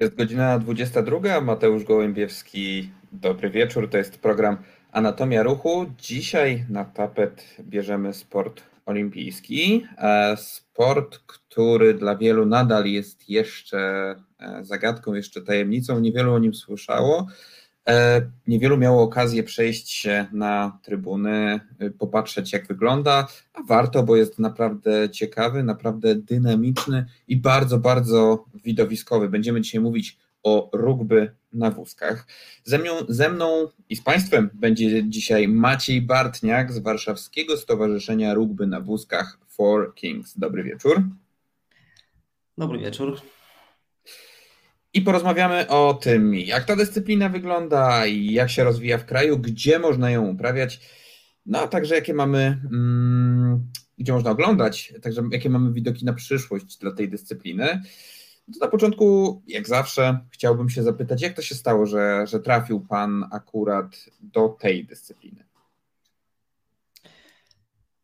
Jest godzina 22. Mateusz Gołębiewski. Dobry wieczór. To jest program Anatomia Ruchu. Dzisiaj na tapet bierzemy sport olimpijski. E, sport, który dla wielu nadal jest jeszcze e, zagadką, jeszcze tajemnicą. Niewielu o nim słyszało. E, niewielu miało okazję przejść się na trybuny, popatrzeć jak wygląda, a warto, bo jest naprawdę ciekawy, naprawdę dynamiczny i bardzo, bardzo widowiskowy. Będziemy dzisiaj mówić o rugby na wózkach. Ze mną, ze mną i z Państwem będzie dzisiaj Maciej Bartniak z Warszawskiego Stowarzyszenia Rugby na Wózkach for Kings. Dobry wieczór. Dobry wieczór. I porozmawiamy o tym, jak ta dyscyplina wygląda, jak się rozwija w kraju, gdzie można ją uprawiać, no a także jakie mamy, mm, gdzie można oglądać, także jakie mamy widoki na przyszłość dla tej dyscypliny. To na początku, jak zawsze, chciałbym się zapytać, jak to się stało, że, że trafił Pan akurat do tej dyscypliny?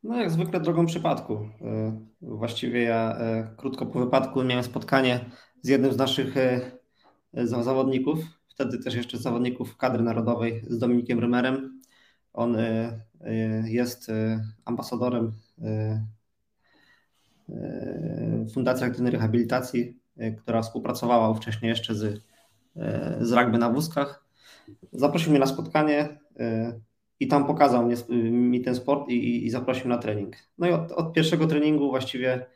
No, jak zwykle drogą przypadku. E, właściwie ja e, krótko po wypadku miałem spotkanie z jednym z naszych e, zawodników, wtedy też jeszcze zawodników kadry narodowej z Dominikiem Rymerem. On jest ambasadorem Fundacji Aktywnej Rehabilitacji E, która współpracowała wcześniej jeszcze z, e, z rugby na wózkach. Zaprosił mnie na spotkanie e, i tam pokazał mnie, mi ten sport i, i zaprosił na trening. No i od, od, pierwszego treningu właściwie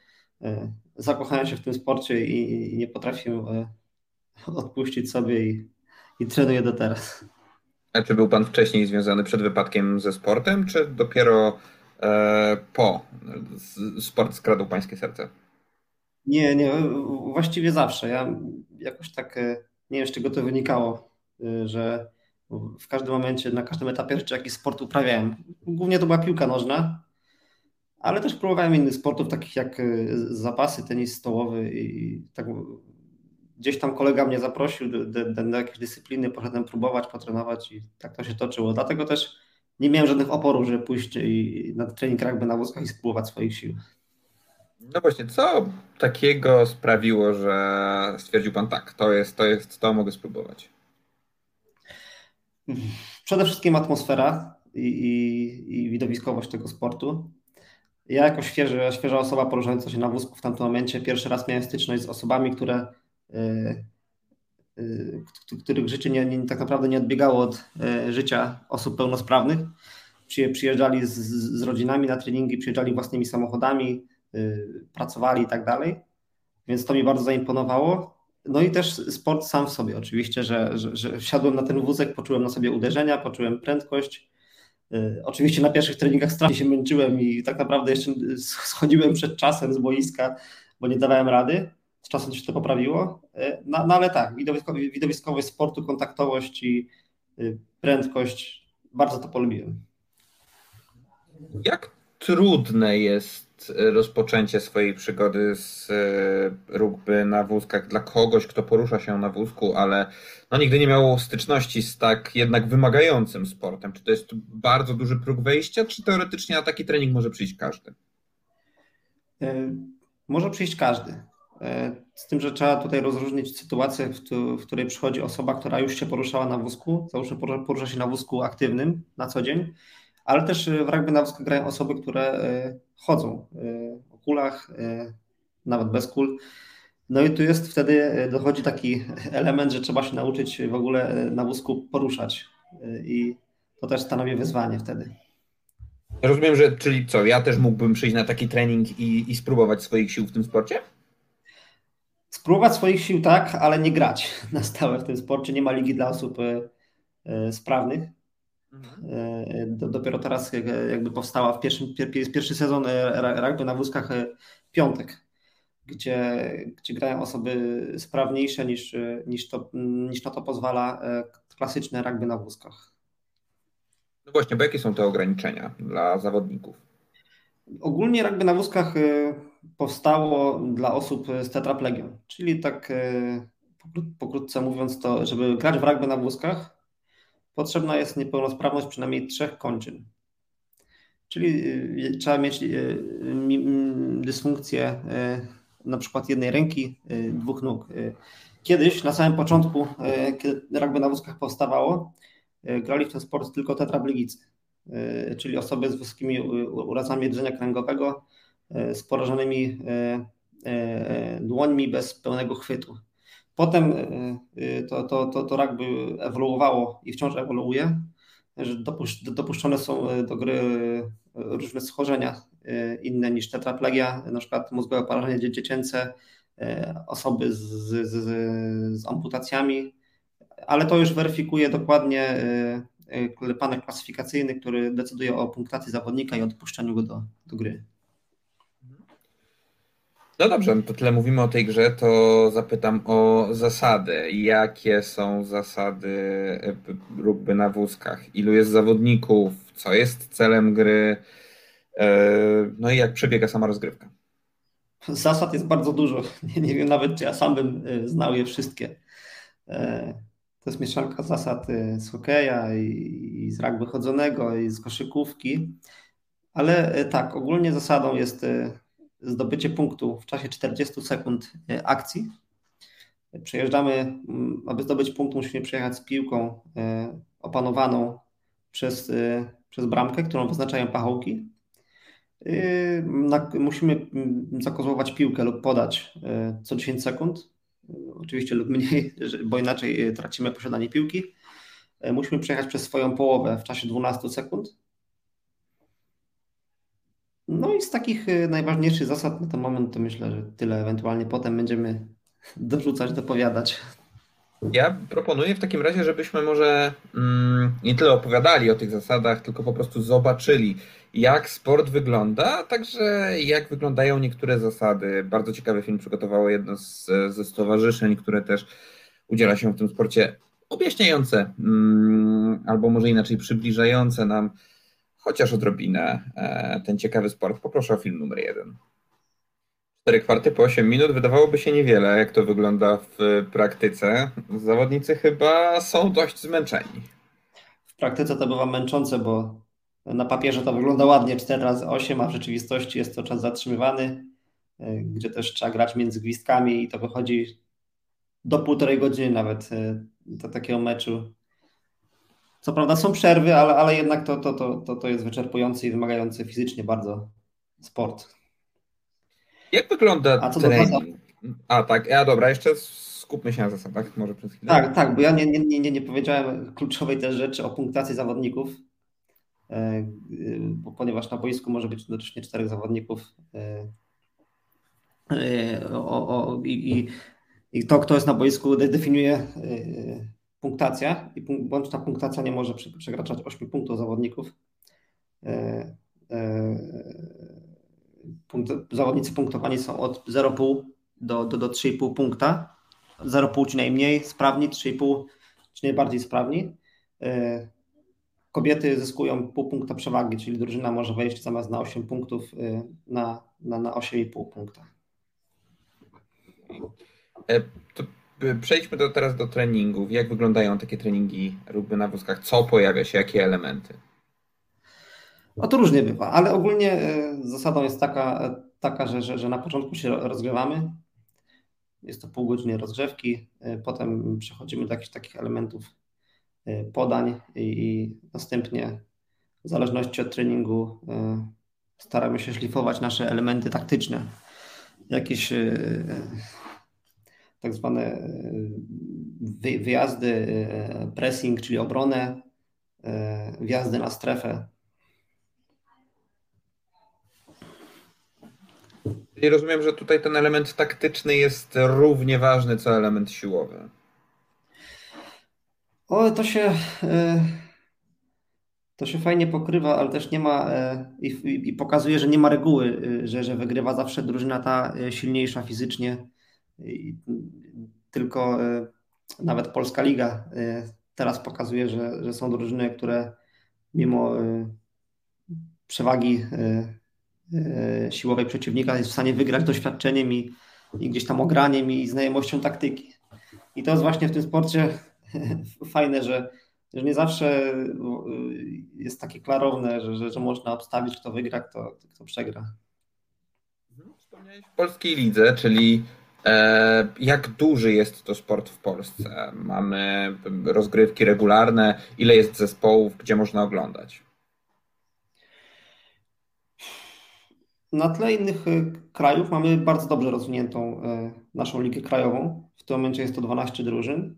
zakochałem się w tym sporcie i, i nie potrafię odpuścić sobie i, i trenuję do teraz. A czy był Pan wcześniej związany przed wypadkiem ze sportem, czy dopiero e, po sport skradł Pańskie serce? Nie, nie, właściwie zawsze. Ja jakoś tak, e, nie wiem z czego to wynikało, e, że w każdym momencie, na każdym etapie rzeczy jakiś sport uprawiałem. Głównie to była piłka nożna, ale też próbowałem innych sportów, takich jak e, zapasy, tenis stołowy i tak gdzieś tam kolega mnie zaprosił do, do, do jakiejś dyscypliny, poszedłem próbować, potrenować i tak to się toczyło. Dlatego też nie miałem żadnych oporów, żeby pójść i na trening rugby na wózkach i spróbować swoich sił. No właśnie, co takiego sprawiło, że stwierdził Pan tak, to jest, to jest, to mogę spróbować? Przede wszystkim atmosfera i, i, i widowiskowość tego sportu. Ja jako świeży, świeża osoba poruszająca się na wózku w tamtym momencie pierwszy raz miałem styczność z osobami, które, których życie nie, nie, tak naprawdę nie odbiegało od yy, życia osób pełnosprawnych. Przyjeżdżali z, z rodzinami na treningi, przyjeżdżali własnymi samochodami, pracowali i tak dalej. Więc to mi bardzo zaimponowało. No i też sport sam w sobie, oczywiście, że, że, że wsiadłem na ten wózek, poczułem na sobie uderzenia, poczułem prędkość. Oczywiście na pierwszych treningach strasznie się męczyłem i tak naprawdę jeszcze schodziłem przed czasem z boiska, bo nie dawałem rady. Z czasem się to poprawiło. Y, no, no ale tak, widowiskowość, widowiskowość sportu, kontaktowość i prędkość, bardzo to polubiłem. Jak trudne jest rozpoczęcie swojej przygody z e, rugby na wózkach dla kogoś, kto porusza się na wózku, ale no, nigdy nie miał styczności z tak jednak wymagającym sportem. Czy to jest bardzo duży próg wejścia, czy teoretycznie na taki trening może przyjść każdy? E, może przyjść każdy. E, z tym, że trzeba tutaj rozróżnić sytuację, w której przychodzi osoba, która już się poruszała na wózku, załóżmy porusza się na wózku aktywnym na co dzień, ale też w rugby na wózku grają osoby, które chodzą y, o kulach, nawet bez kul. No i tu jest wtedy, dochodzi taki element, że trzeba się nauczyć w ogóle na wózku poruszać i to też stanowi wyzwanie wtedy. Rozumiem, że czyli co, ja też mógłbym przyjść na taki trening i, i spróbować swoich sił w tym sporcie? Spróbować swoich sił tak, ale nie grać na stałe w tym sporcie. Nie ma ligi dla osób sprawnych. E, dopiero teraz jakby powstała w pierwszym, pierwszy sezon e, rugby na wózkach e, piątek, gdzie, gdzie grają osoby sprawniejsze niż, niż, to, niż na to pozwala klasyczne rugby na wózkach. No właśnie, bo jakie są te ograniczenia dla zawodników? Ogólnie rugby na wózkach powstało dla osób z tetraplegią, czyli tak pokrótce mówiąc to, żeby grać w rugby na wózkach, potrzebna jest niepełnosprawność przynajmniej trzech kończyn. Czyli y, trzeba mieć y, dysfunkcję na przykład jednej ręki, dwóch nóg. Kiedyś, na samym początku, kiedy rugby na wózkach powstawało, grali w ten sport tylko tetraplegicy, czyli osoby z wysokimi urazami rdzenia kręgowego, z porażonymi dłońmi bez pełnego chwytu. Potem to, to, to, to rugby ewoluowało i wciąż ewoluuje że dopuszczone są e, do gry e, różne schorzenia e, inne niż tetraplegia, na przykład mózgowe porażenie dziecięce, osoby z, z, z amputacjami, ale to już weryfikuje dokładnie panel klasyfikacyjny, który decyduje o punktacji zawodnika i odpuszczeniu go do, do gry. No dobrze, no to tyle mówimy o tej grze, to zapytam o zasady. Jakie są zasady e, rugby na wózkach? Ilu jest zawodników? Co jest celem gry? E, no i jak przebiega sama rozgrywka? Zasad jest bardzo dużo. Nie, nie wiem nawet, czy ja sam bym e, znał je wszystkie. To jest mieszanka zasad z hokeja i z rugby chodzonego i z koszykówki. Ale tak, ogólnie zasadą jest zdobycie punktu w czasie 40 sekund e, akcji. Przejeżdżamy, aby zdobyć punkt, musimy przejechać z piłką e, opanowaną przez, e, przez bramkę, którą wyznaczają pachołki. Musimy zakozłować piłkę lub podać co 10 sekund, oczywiście lub mniej, bo inaczej tracimy posiadanie piłki. Musimy przejechać przez swoją połowę w czasie 12 sekund no i z takich y, najważniejszych zasad na ten moment to myślę, że tyle. Ewentualnie potem będziemy dorzucać, dopowiadać. Ja proponuję w takim razie, żebyśmy może mm, nie tyle opowiadali o tych zasadach, tylko po prostu zobaczyli, jak sport wygląda, także jak wyglądają niektóre zasady. Bardzo ciekawy film przygotowało jedno z, ze stowarzyszeń, które też udziela się w tym sporcie, objaśniające, mm, albo może inaczej przybliżające nam chociaż odrobinę e, ten ciekawy sport. Poproszę o film numer jeden. 4 kwarty po 8 minut wydawałoby się niewiele, jak to wygląda w praktyce. Zawodnicy chyba są dość zmęczeni. W praktyce to bywa męczące, bo na papierze to wygląda ładnie 4 razy 8, a w rzeczywistości jest to czas zatrzymywany, e, gdzie też trzeba grać między gwizdkami i to wychodzi do półtorej godziny nawet e, do takiego meczu co prawda są przerwy, ale, ale jednak to, to, to, to, jest wyczerpujący i wymagający fizycznie bardzo sport. Jak wygląda A co trening? A tak, a dobra, jeszcze skupmy się na zasadach może przez chwilę. Tak, tak, bo ja nie, nie, nie, nie powiedziałem kluczowej też rzeczy o punktacji zawodników, e, bo ponieważ na boisku może być jednocześnie czterech zawodników e, e, o, o, i, i to, kto jest na boisku, definiuje punktacja i bądź ta punktacja nie może przekraczać 8 punktów zawodników. E, e, zawodnicy punktowani są od 0,5 do, do, do 3,5 punkta. 0,5 ci najmniej sprawni, 3,5 ci najbardziej sprawni. E, kobiety zyskują pół punkta przewagi, czyli drużyna może wejść zamiast na 8 punktów na, na, na 8,5 punkta. To Przejdźmy do, teraz do treningów. Jak wyglądają takie treningi rugby na wózkach? Co pojawia się? Jakie elementy? No to różnie bywa, ale ogólnie e, zasadą jest taka, taka że, że, że na początku się rozgrywamy. Jest to pół godziny rozgrzewki, e, potem przechodzimy do jakichś takich elementów podań i, i następnie w zależności od treningu staramy się szlifować nasze elementy taktyczne. Jakieś tak zwane e, wyjazdy, e, pressing, czyli obronę, e, wjazdy na strefę. I rozumiem, że tutaj ten element taktyczny jest równie ważny co element siłowy. O, to się, to się fajnie pokrywa, ale też nie ma i, i pokazuje, że nie ma reguły, że, że wygrywa zawsze drużyna ta silniejsza fizycznie tylko e, nawet Polska Liga e, teraz pokazuje, że, że są drużyny, które mimo e, przewagi siłowej przeciwnika jest w stanie wygrać doświadczeniem i, i gdzieś tam ograniem i znajomością taktyki. I to jest właśnie w tym sporcie fajne, że, że nie zawsze jest takie klarowne, że, że, że można obstawić, kto wygra, kto, kto przegra. Wspomniałeś w polskiej lidze, czyli jak duży jest to sport w Polsce? Mamy rozgrywki regularne, ile jest zespołów, gdzie można oglądać? Na tle innych y, krajów mamy bardzo dobrze rozwiniętą y, naszą ligę krajową. W tym momencie jest to 12 drużyn.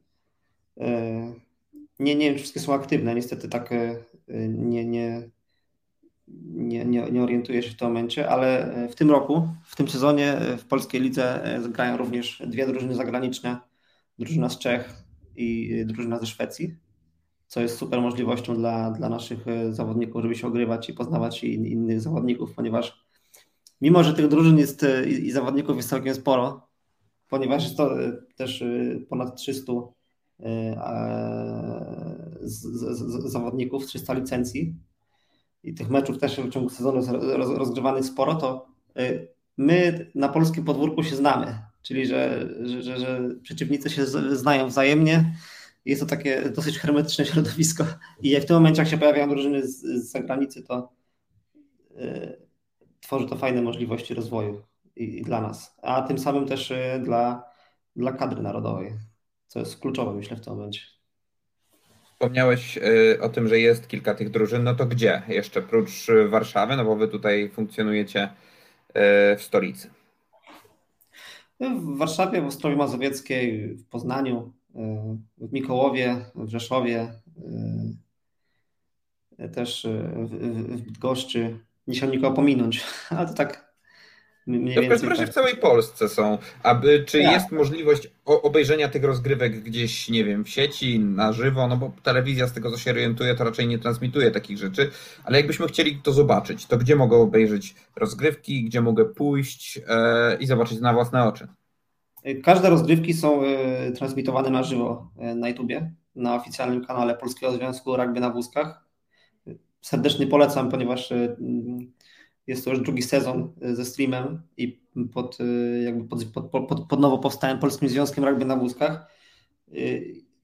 Nie, nie wiem, czy wszystkie są aktywne. Niestety tak nie, nie, nie, nie, nie orientuję się w tym momencie, ale w tym roku, w tym sezonie w polskiej lidze grają również dwie drużyny zagraniczne. Drużyna z Czech i drużyna ze Szwecji, co jest super możliwością dla, dla naszych zawodników, żeby się ogrywać i poznawać innych zawodników, ponieważ mimo że tych drużyn jest e, i zawodników jest całkiem sporo, ponieważ jest to e, też e, ponad 300 zawodników, 300 licencji i tych meczów też w ciągu sezonu jest rozgrywanych sporo, to my na polskim podwórku się znamy, czyli że, że, że przeciwnicy się znają wzajemnie. Jest to takie dosyć hermetyczne środowisko i w tym momencie, jak się pojawiają drużyny z, z zagranicy, to tworzy to fajne możliwości rozwoju i, i dla nas, a tym samym też y, dla, dla kadry narodowej, co jest kluczowe, myślę, w tym momencie. Wspomniałeś y, o tym, że jest kilka tych drużyn, no to gdzie? Jeszcze prócz Warszawy, no bo wy tutaj funkcjonujecie y, w stolicy. W Warszawie, w Ostrowie Mazowieckiej, w Poznaniu, w Mikołowie, w Rzeszowie, też w Bydgoszczy, chciał nikogo pominąć, ale to tak mniej to w każdym razie tak. w całej Polsce są. Aby, czy tak. jest możliwość obejrzenia tych rozgrywek gdzieś, nie wiem, w sieci, na żywo? No bo telewizja, z tego co się orientuje, to raczej nie transmituje takich rzeczy, ale jakbyśmy chcieli to zobaczyć, to gdzie mogę obejrzeć rozgrywki, gdzie mogę pójść e, i zobaczyć na własne oczy? Każde rozgrywki są e, transmitowane na żywo e, na YouTubie, na oficjalnym kanale Polskiego Związku Rugby na Wózkach serdecznie polecam, ponieważ y, jest to już drugi sezon y, ze streamem i pod, y, jakby pod, pod, pod, pod nowo powstałym Polskim Związkiem Rugby na Wózkach.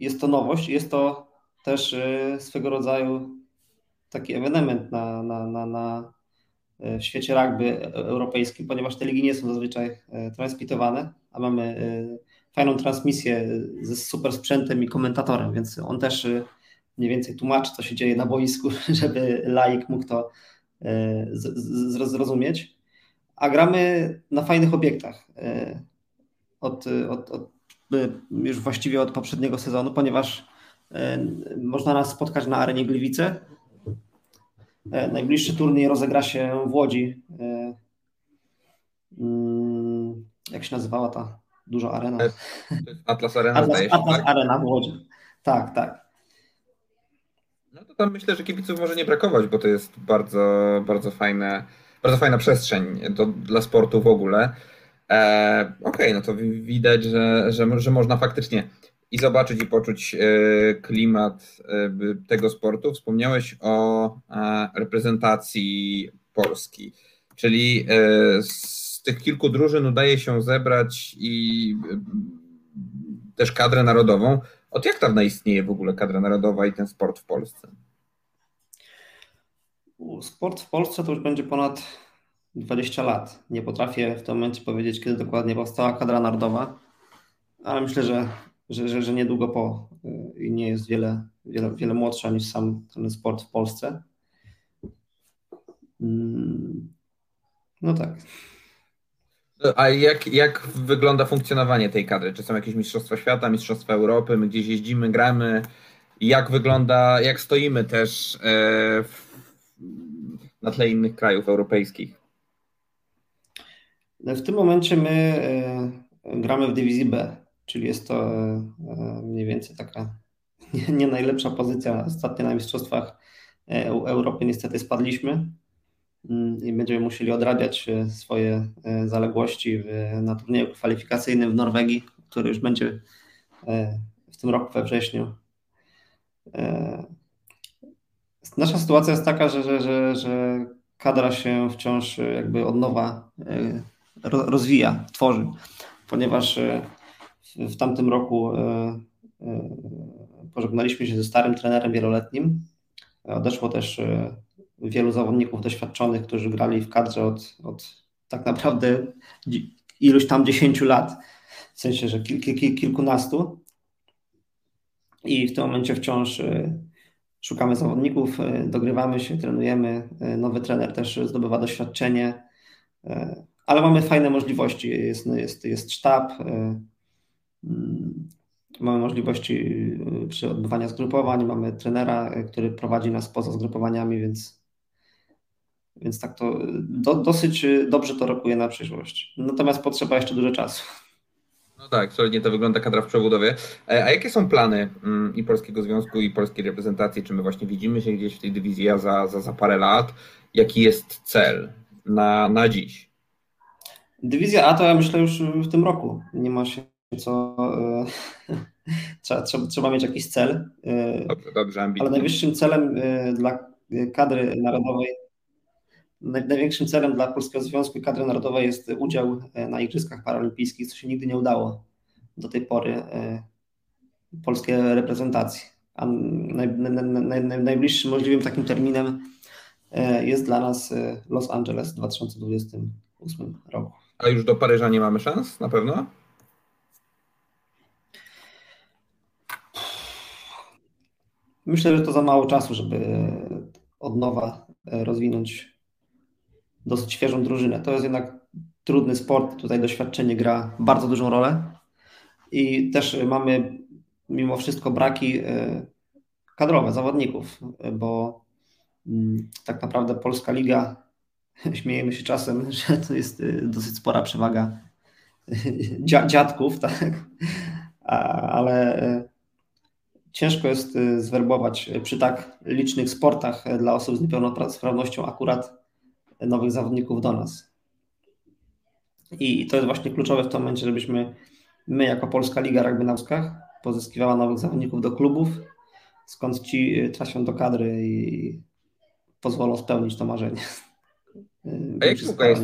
Jest to nowość, jest to też swego rodzaju taki ewenement na, na, na, na, w świecie rugby europejskim, ponieważ te ligi nie są zazwyczaj transmitowane, a mamy fajną transmisję ze super sprzętem i komentatorem, więc on też mniej więcej tłumaczy, co się dzieje na boisku, żeby laik mógł to e, zrozumieć. A gramy na fajnych obiektach. E, od, od, od, już właściwie od poprzedniego sezonu, ponieważ e, można nas spotkać na arenie Gliwice. Najbliższy turniej rozegra się w Łodzi. Mm, jak się nazywała ta duża arena? Atlas Arena. Atlas, Atlas tak? Arena w Łodzi. Tak, tak. Tam myślę, że kibiców może nie brakować, bo to jest bardzo, bardzo fajne, bardzo fajna przestrzeń do, dla sportu w ogóle. E, Okej, okay, no to widać, że, że, że można faktycznie i zobaczyć i poczuć e, klimat e, tego sportu. Wspomniałeś o e, reprezentacji Polski, czyli z tych kilku drużyn udaje się zebrać i też kadrę narodową. Od jak dawna istnieje w ogóle kadra narodowa i ten sport w Polsce? Sport w Polsce to już będzie ponad 20 lat. Nie potrafię w tym momencie powiedzieć, kiedy dokładnie powstała kadra narodowa, ale myślę, że, że, że, że niedługo po y, i nie jest wiele, wiele, wiele młodsza niż sam ten sport w Polsce. Mm, no tak. A jak, jak wygląda funkcjonowanie tej kadry? Czy są jakieś Mistrzostwa Świata, Mistrzostwa Europy? My gdzieś jeździmy, gramy? Jak wygląda, jak stoimy też e, w, na tle innych krajów europejskich? W tym momencie my e, gramy w dywizji B, czyli jest to e, mniej więcej taka nie, najlepsza pozycja. Ostatnio na Mistrzostwach Europy niestety spadliśmy Mm, i będziemy musieli odrabiać e, swoje e, zaległości na turnieju kwalifikacyjnym w Norwegii, który już będzie e, w tym roku we wrześniu. Nasza sytuacja jest taka, że, że, że, że kadra się wciąż jakby od nowa rozwija, tworzy, ponieważ w tamtym roku pożegnaliśmy się ze starym trenerem wieloletnim. Odeszło też wielu zawodników doświadczonych, którzy grali w kadrze od, od tak naprawdę iluś tam dziesięciu lat, w sensie, że kil, kil, kilkunastu. I w tym momencie wciąż szukamy zawodników, dogrywamy się, trenujemy. Nowy trener też zdobywa doświadczenie, ale mamy fajne możliwości. Jest, jest, jest sztab, mm, mamy możliwości przy odbywania zgrupowań, mamy trenera, który prowadzi nas poza zgrupowaniami, więc więc tak to do, dosyć dobrze to rokuje na przyszłość. Natomiast potrzeba jeszcze dużo czasu. No tak, solidnie to wygląda kadra w przebudowie. E, a jakie są plany mm, i Polskiego Związku, i polskiej reprezentacji? Czy my właśnie widzimy się gdzieś w tej dywizji za, za, za parę lat? Jaki jest cel na, na dziś? Dywizja A to ja myślę już w tym roku. Nie ma się co. E, trzeba, trzeba, trzeba mieć jakiś cel. E, dobrze, dobrze, ambitnie. Ale najwyższym celem dla kadry narodowej Największym celem dla Polskiego Związku Kadry Narodowej jest udział e, na Igrzyskach Paralimpijskich, co się nigdy nie udało do tej pory e, polskiej reprezentacji. A naj, naj, naj, najbliższym możliwym takim terminem e, jest dla nas Los Angeles w 2028 roku. A już do Paryża nie mamy szans na pewno? Myślę, że to za mało czasu, żeby od nowa rozwinąć dosyć świeżą drużynę. To jest jednak trudny sport, tutaj doświadczenie gra bardzo dużą rolę i też mamy mimo wszystko braki e, kadrowe zawodników, bo mm, tak naprawdę Polska Liga, śmiejemy się czasem, że to jest e, dosyć spora przewaga dziadków, tak? ale e, ciężko jest zwerbować przy tak licznych sportach dla osób z niepełnosprawnością akurat nowych zawodników do nas. I to jest właśnie kluczowe w tym momencie, żebyśmy my, jako Polska Liga Rugby na pozyskiwała nowych zawodników do klubów, skąd ci y, trafią do kadry i pozwolą spełnić to marzenie. A jak długa jest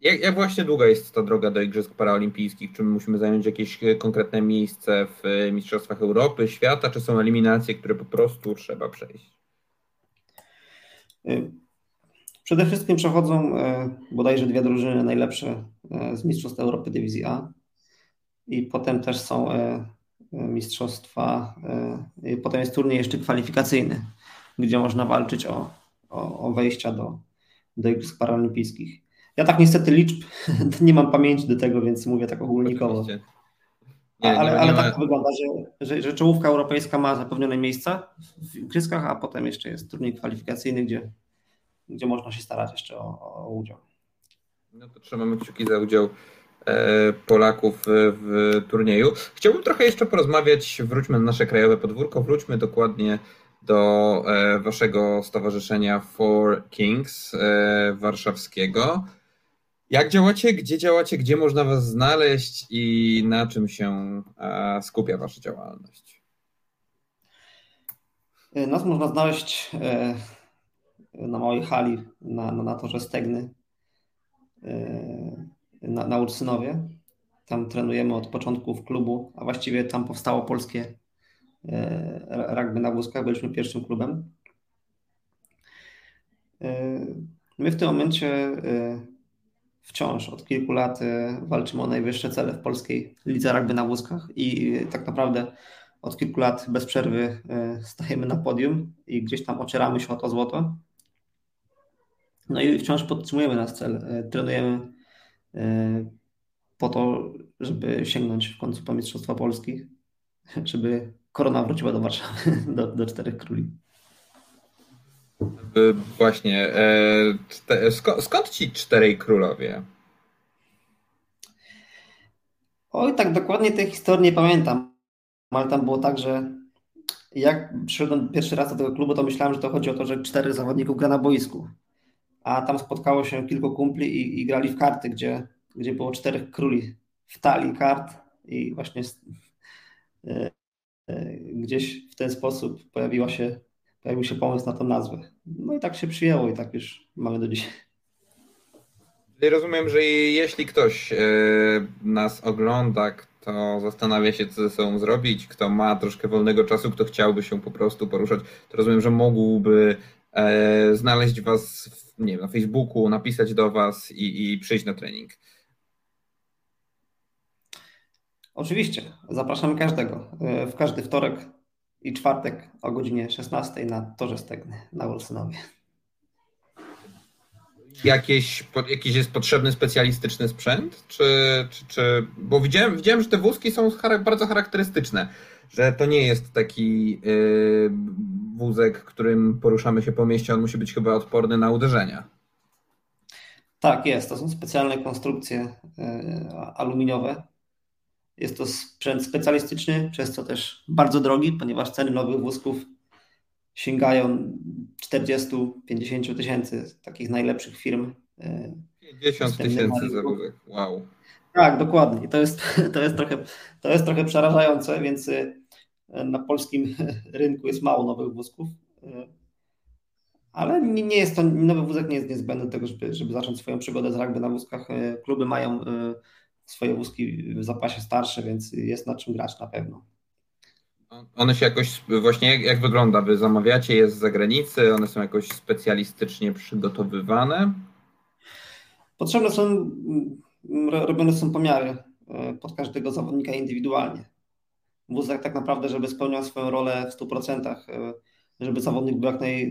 jak, jak, właśnie długa jest ta droga do Igrzysk Paraolimpijskich? Czy my musimy zająć jakieś y, konkretne miejsce w y, Mistrzostwach Europy, świata, czy są eliminacje, które po prostu trzeba przejść? Przede wszystkim przechodzą e, bodajże dwie drużyny najlepsze e, z Mistrzostw Europy Dywizji A i potem też są e, mistrzostwa, potem jest turniej jeszcze kwalifikacyjny, gdzie można walczyć o, o, o wejścia do, do Igrzysk Paralimpijskich. Ja tak niestety liczb nie mam pamięci do tego, więc mówię tak ogólnikowo. Nie, nie, ale, nie ale tak to wygląda, że, że, że czołówka europejska ma zapewnione miejsca w igrzyskach, a potem jeszcze jest turniej kwalifikacyjny, gdzie gdzie można się starać jeszcze o, o udział. No to trzymamy kciuki za udział e, Polaków w turnieju. Chciałbym trochę jeszcze porozmawiać, wróćmy na nasze krajowe podwórko, wróćmy dokładnie do e, waszego stowarzyszenia Four Kings e, warszawskiego. Jak działacie, gdzie działacie, gdzie można was znaleźć i na czym się skupia wasza działalność? Nas można znaleźć na małej hali na, na, na torze Stegny e, na, na Ursynowie. Tam trenujemy od początku w klubu, a właściwie tam powstało polskie e, rugby na wózkach. Byliśmy pierwszym klubem. E, my w tym momencie wciąż od kilku lat walczymy o najwyższe cele w polskiej lidze rugby na wózkach i tak naprawdę od kilku lat bez przerwy stajemy na podium i gdzieś tam ocieramy się o to złoto. No i wciąż podtrzymujemy nasz cel. E, trenujemy e, po to, żeby sięgnąć w końcu po Mistrzostwa Polski, żeby korona wróciła do Warszawy, do, do Czterech Króli. Właśnie, e, skąd ci Czterej Królowie? Oj, tak dokładnie tej historii nie pamiętam, ale tam było tak, że jak przyszedłem pierwszy raz do tego klubu, to myślałem, że to chodzi o to, że czterech zawodników gra na boisku a tam spotkało się kilku kumpli i, i grali w karty, gdzie, gdzie było czterech króli w talii kart i właśnie e, e, gdzieś w ten sposób pojawiła się, pojawił się pomysł na tą nazwę. No i tak się przyjęło i tak już mamy do dzisiaj. Rozumiem, że jeśli ktoś e, nas ogląda, kto zastanawia się, co ze sobą zrobić, kto ma troszkę wolnego czasu, kto chciałby się po prostu poruszać, to rozumiem, że mógłby znaleźć Was nie wiem, na Facebooku, napisać do Was i, i przyjść na trening? Oczywiście, zapraszamy każdego. E, w każdy wtorek i czwartek o godzinie 16 na Torze Stegny na Olsynowie. Jakieś, jakiś jest potrzebny specjalistyczny sprzęt? Czy, czy, czy, bo widziałem, widziałem, że te wózki są bardzo charakterystyczne, że to nie jest taki yy, wózek, którym poruszamy się po mieście, on musi być chyba odporny na uderzenia. Tak, jest. To są specjalne konstrukcje yy, aluminiowe. Jest to sprzęt specjalistyczny, przez co też bardzo drogi, ponieważ ceny nowych wózków sięgają 40-50 tysięcy takich najlepszych firm. 50 tysięcy za wózek, wow. Tak, dokładnie. To jest, to, jest trochę, to jest trochę przerażające, więc y, na polskim rynku jest mało nowych wózków. Y, ale nie jest to, nowy wózek nie jest niezbędny do tego, żeby, żeby zacząć swoją przygodę z rugby na wózkach. Y, kluby mają swoje wózki w zapasie starsze, więc jest na czym grać na pewno. One się jakoś, właśnie jak, jak wygląda? Wy zamawiacie je z zagranicy? One są jakoś specjalistycznie przygotowywane? Potrzebne są, robione są pomiary e, pod każdego zawodnika indywidualnie. Wózek tak naprawdę, żeby spełniał swoją rolę w 100%, e, żeby zawodnik był jak naj,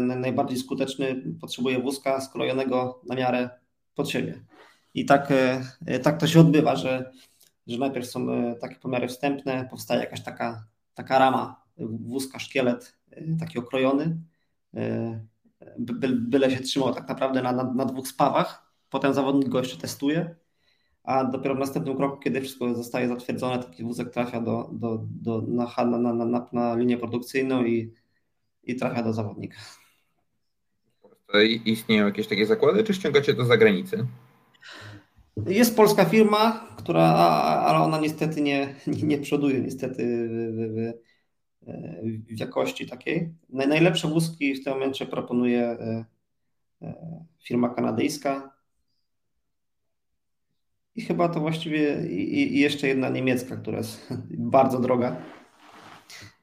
najbardziej skuteczny, potrzebuje wózka skrojonego na miarę pod siebie. I tak, e, tak to się odbywa, że, że najpierw są takie pomiary wstępne, powstaje jakaś taka, taka rama, wózka, szkielet taki okrojony, by, byle się trzymał tak naprawdę na, na, na dwóch spawach. Potem zawodnik go jeszcze testuje, a dopiero w następnym kroku, kiedy wszystko zostaje zatwierdzone, taki wózek trafia do, do, do, na, na, na, na, linię produkcyjną i, i trafia do zawodnika. Istnieją jakieś takie zakłady, czy ściągacie do zagranicy? Jest polska firma, która, ale ona niestety nie, nie przoduje niestety w, w, w jakości takiej. Najlepsze wózki w tym momencie proponuje e, e, firma kanadyjska i chyba to właściwie i, i jeszcze jedna niemiecka, która jest bardzo droga.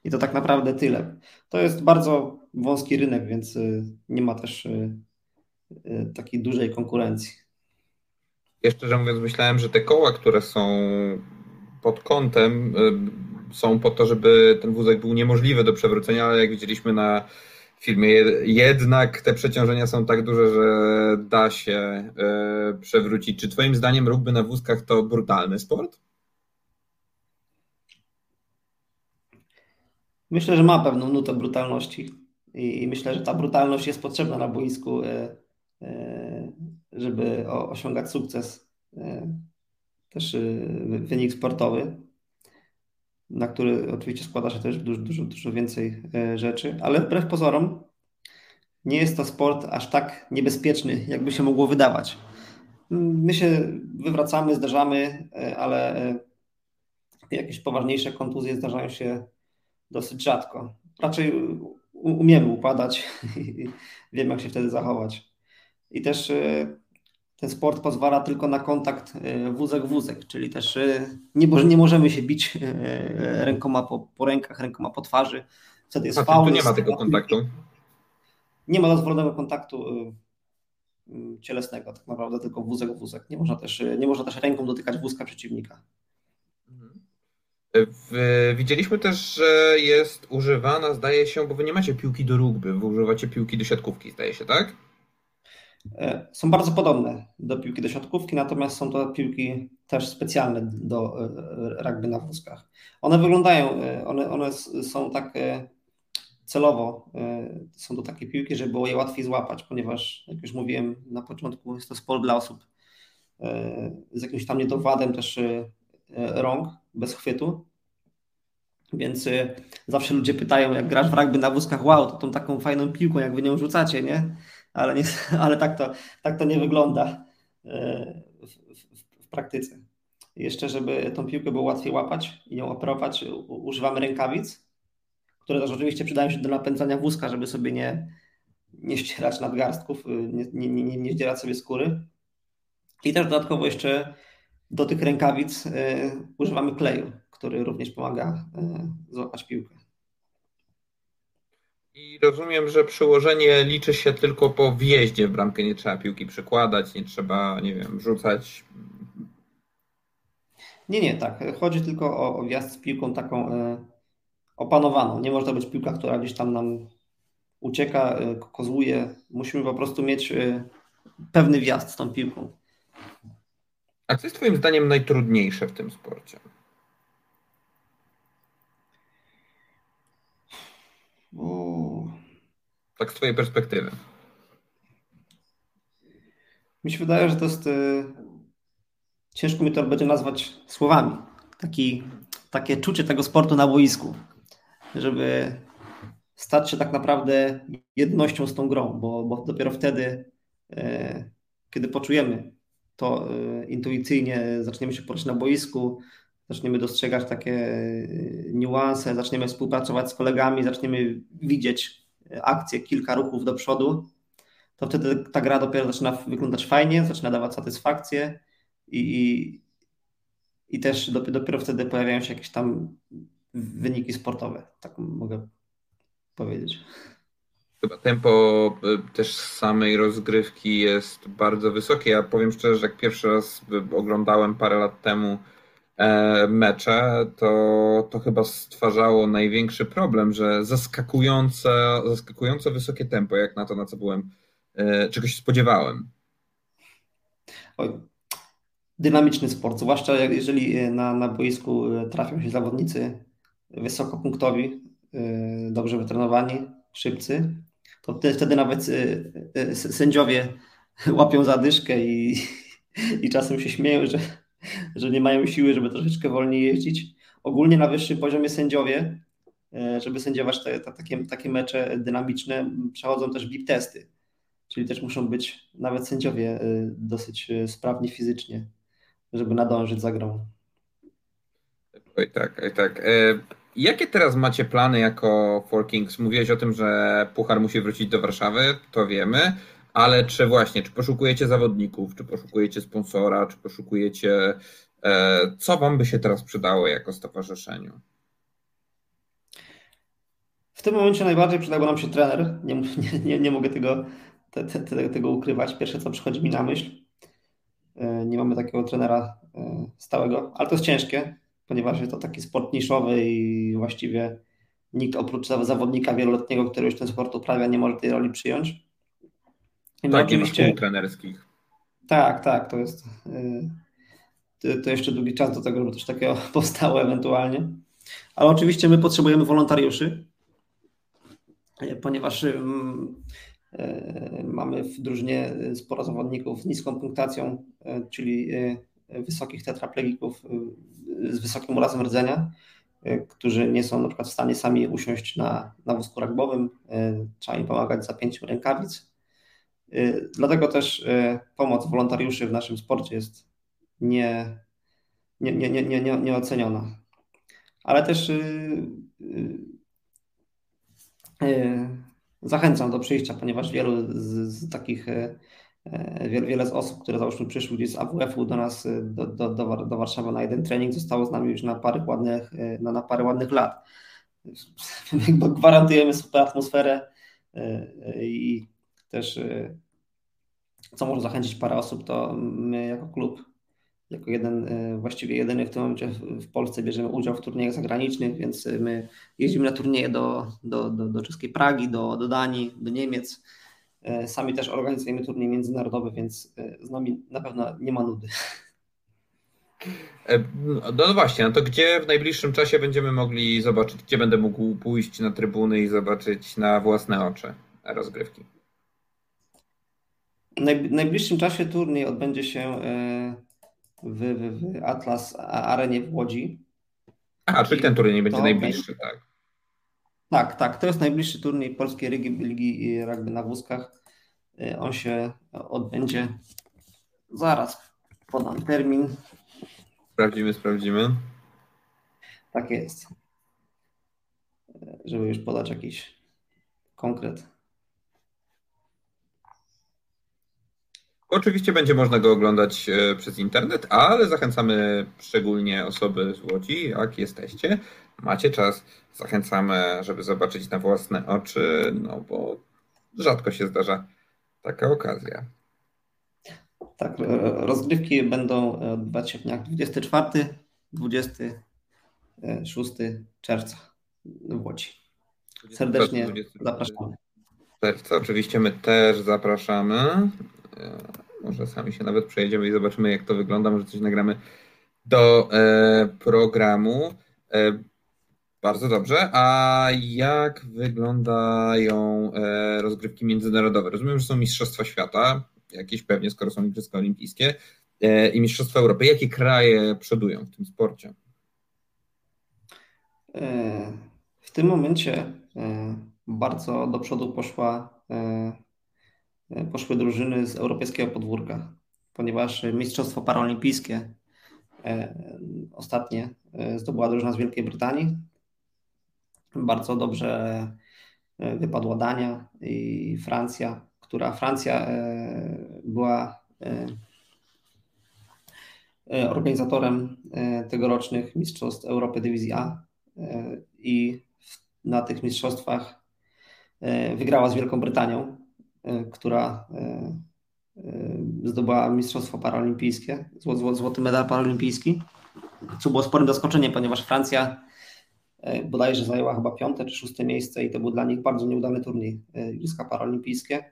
I to tak naprawdę tyle. To jest bardzo wąski rynek, więc e, nie ma też takiej dużej konkurencji. Ja szczerze mówiąc myślałem, że te koła, które są pod kątem, y, są po to, żeby ten wózek był niemożliwy do przewrócenia, ale jak widzieliśmy na filmie, jednak te przeciążenia są tak duże, że da się y, przewrócić. Czy Twoim zdaniem rugby na wózkach to brutalny sport? Myślę, że ma pewną nutę brutalności i myślę, że ta brutalność jest potrzebna na boisku y, żeby osiągać sukces, e, też e, wynik sportowy, na który oczywiście składa się też dużo, dużo, dużo więcej e, rzeczy, ale wbrew pozorom nie jest to sport aż tak niebezpieczny, jakby się mogło wydawać. My się wywracamy, zdarzamy, ale jakieś poważniejsze kontuzje zdarzają się dosyć rzadko. Raczej umiemy upadać i wiemy, jak się wtedy zachować. I też ten sport pozwala tylko na kontakt wózek-wózek, czyli też nie, nie możemy się bić rękoma po, po rękach, rękoma po twarzy. Wtedy jest faul. Tu nie ma tego kontaktu. Nie ma dozwolonego kontaktu cielesnego, tak naprawdę tylko wózek-wózek. Nie można też, nie można też ręką dotykać wózka przeciwnika. W, widzieliśmy też, że jest używana, zdaje się, bo wy nie macie piłki do rugby, wy używacie piłki do siatkówki, zdaje się, tak? E, są bardzo podobne do piłki do siatkówki, natomiast są to piłki też specjalne do e, rugby na wózkach. One wyglądają, e, one, one są tak celowo, są to takie piłki, żeby było je łatwiej złapać, ponieważ jak już mówiłem na początku, jest to sport dla osób z jakimś tam niedowadem też rąk, bez chwytu. Więc zawsze ludzie pytają, jak grasz w rugby na wózkach, wow, to tą taką fajną piłką, jak wy nią rzucacie, nie? Ale, nie, ale tak, to, tak to nie wygląda e, w, w, w praktyce. Jeszcze, żeby tą piłkę było łatwiej łapać i ją operować, używamy rękawic, które też oczywiście przydają się do napędzania wózka, żeby sobie nie, nie ścierać nadgarstków, nie, nie, nie, nie zdzierać sobie skóry. I też dodatkowo jeszcze do tych rękawic y, używamy kleju, który również pomaga y, złapać piłkę. I rozumiem, że przyłożenie liczy się tylko po wjeździe w bramkę, nie trzeba piłki przykładać, nie trzeba, nie wiem, rzucać. Nie, nie, tak. Chodzi tylko o, o wjazd z piłką taką e, opanowaną. Nie może być piłka, która gdzieś tam nam ucieka, e, kozłuje. Musimy po prostu mieć e, pewny wjazd z tą piłką. A co jest Twoim zdaniem najtrudniejsze w tym sporcie? Tak z Twojej perspektywy. Mi się wydaje, że to jest. Y, ciężko mi to będzie nazwać słowami. Taki, takie czucie tego sportu na boisku, żeby stać się tak naprawdę jednością z tą grą, bo, bo dopiero wtedy, e, kiedy poczujemy to e, intuicyjnie, zaczniemy się poruszać na boisku, zaczniemy dostrzegać takie e, niuanse, zaczniemy współpracować z kolegami, zaczniemy widzieć akcję, kilka ruchów do przodu, to wtedy ta gra dopiero zaczyna wyglądać fajnie, zaczyna dawać satysfakcję i, i, i też dopiero wtedy pojawiają się jakieś tam wyniki sportowe, tak mogę powiedzieć. Chyba tempo y, też samej rozgrywki jest bardzo wysokie. Ja powiem szczerze, że jak pierwszy raz oglądałem parę lat temu E, mecze, to, to chyba stwarzało największy problem, że zaskakujące, zaskakująco wysokie tempo, jak na to, na co byłem, e, czegoś spodziewałem. Dynamiczny sport, zwłaszcza jeżeli na, na boisku trafią się zawodnicy wysokopunktowi, e, dobrze wytrenowani, szybcy, to wtedy nawet sędziowie łapią zadyszkę i, i czasem się śmieją, że że nie mają siły, żeby troszeczkę wolniej jeździć. Ogólnie na wyższym poziomie sędziowie, e, żeby sędziować te, te, takie, takie mecze dynamiczne, przechodzą też BIP testy, czyli też muszą być nawet sędziowie e, dosyć e, sprawni fizycznie, żeby nadążyć za grą. Oj tak, oj tak. Jakie teraz macie plany jako Four Kings? Mówiłeś o tym, że Puchar musi wrócić do Warszawy, to wiemy. Ale czy właśnie, czy poszukujecie zawodników, czy poszukujecie sponsora, czy poszukujecie, e, co Wam by się teraz przydało jako stowarzyszeniu? W tym momencie najbardziej przydałby nam się trener. Nie, nie, nie, nie mogę tego, te, te, tego ukrywać. Pierwsze, co przychodzi mi na myśl. E, nie mamy takiego trenera e, stałego, ale to jest ciężkie, ponieważ jest to taki sport niszowy i właściwie nikt oprócz zawodnika wieloletniego, który już ten sport uprawia, nie może tej roli przyjąć. No tak, oczywiście, ma trenerskich. Tak, tak, to jest y, to jeszcze długi czas do tego, żeby coś takiego powstało ewentualnie. Ale oczywiście my potrzebujemy wolontariuszy, y, ponieważ y, mamy w drużynie sporo zawodników z niską punktacją, czyli wysokich tetraplegików z wysokim urazem rdzenia, którzy nie są na przykład w stanie sami usiąść na, na wózku ragbowym, trzeba im pomagać za pięciu rękawic, Y, dlatego też y, pomoc wolontariuszy w naszym sporcie jest nie, nie, nie, nie, nie, nieoceniona. Ale też y, zachęcam do przyjścia, ponieważ wielu z, z takich, wiele, wiele z osób, które załóżmy przyszły gdzieś z AWF-u do nas, do, do, do, do Warszawy na jeden trening, zostało z nami już na parę ładnych, na, na parę ładnych lat. Gwarantujemy super atmosferę i też y, co może zachęcić parę osób, to my jako klub, jako jeden, y, właściwie jedyny w tym momencie w Polsce bierzemy udział w turniejach zagranicznych, więc my jeździmy na turnieje do, do, do, do czeskiej Pragi, do, do Danii, do Niemiec. Y, sami też organizujemy turnieje międzynarodowe, więc z nami na pewno nie ma nudy. E, no właśnie, no to gdzie w najbliższym czasie będziemy mogli zobaczyć, gdzie będę mógł pójść na trybuny i zobaczyć na własne oczy rozgrywki? W najbliższym czasie turniej odbędzie się e, w, w, w Atlas Arenie w Łodzi. A, czyli ten turniej będzie najbliższy, tak? Tak, tak. To jest najbliższy turniej Polskiej Ligi, Ligi Rugby na wózkach. E, on się odbędzie zaraz. Podam termin. Sprawdzimy, sprawdzimy. Tak jest. E, żeby już podać jakiś konkret. Oczywiście będzie można go oglądać e, przez internet, ale zachęcamy szczególnie osoby z Łodzi, jak jesteście, macie czas, zachęcamy, żeby zobaczyć na własne oczy, no bo rzadko się zdarza taka okazja. Tak, rozgrywki będą odbywać się w dniach 24, 26 czerwca w Łodzi. Serdecznie zapraszamy. Czerwca oczywiście my też zapraszamy. E, może sami się nawet przejedziemy i zobaczymy, jak to wygląda. Może coś nagramy do e, programu. E, bardzo dobrze. A jak wyglądają rozgrywki międzynarodowe? Rozumiem, że są Mistrzostwa Świata, jakieś pewnie, skoro są Igrzyska Olimpijskie, i Mistrzostwa Europy. Jakie kraje przodują w tym sporcie? W tym momencie bardzo do przodu poszła, poszły drużyny z europejskiego podwórka, ponieważ Mistrzostwo Paralimpijskie ostatnie zdobyła drużyna z Wielkiej Brytanii, bardzo dobrze e, wypadła Dania i Francja, która Francja e, była e, organizatorem tegorocznych Mistrzostw Europy Dywizji A i na tych mistrzostwach wygrała z Wielką Brytanią, która zdobyła Mistrzostwo Paralimpijskie, złoty medal paralimpijski, co było sporym zaskoczeniem, ponieważ Francja E, bodajże zajęła chyba piąte czy szóste miejsce i to był dla nich bardzo nieudany turniej e, Igrzyska Paralimpijskie.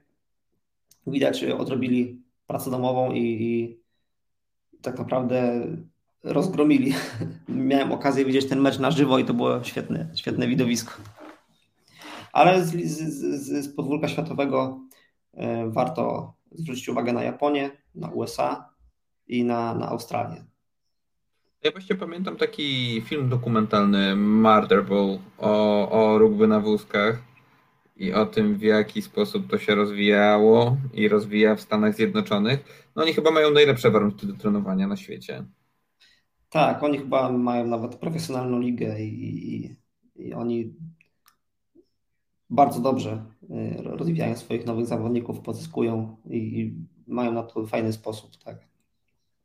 Widać, odrobili pracę domową i, i tak naprawdę rozgromili. Miałem okazję widzieć ten mecz na żywo i to było świetne, świetne widowisko. Ale z, z, z podwórka światowego e, warto zwrócić uwagę na Japonię, na USA i na, na Australię. Ja właśnie pamiętam taki film dokumentalny Murder Ball o, o rugby na wózkach i o tym, w jaki sposób to się rozwijało i rozwija w Stanach Zjednoczonych. No oni chyba mają najlepsze warunki do trenowania na świecie. Tak, oni chyba mają nawet profesjonalną ligę i, i, i oni bardzo dobrze y, rozwijają swoich nowych zawodników, pozyskują i, mają na to fajny sposób, tak.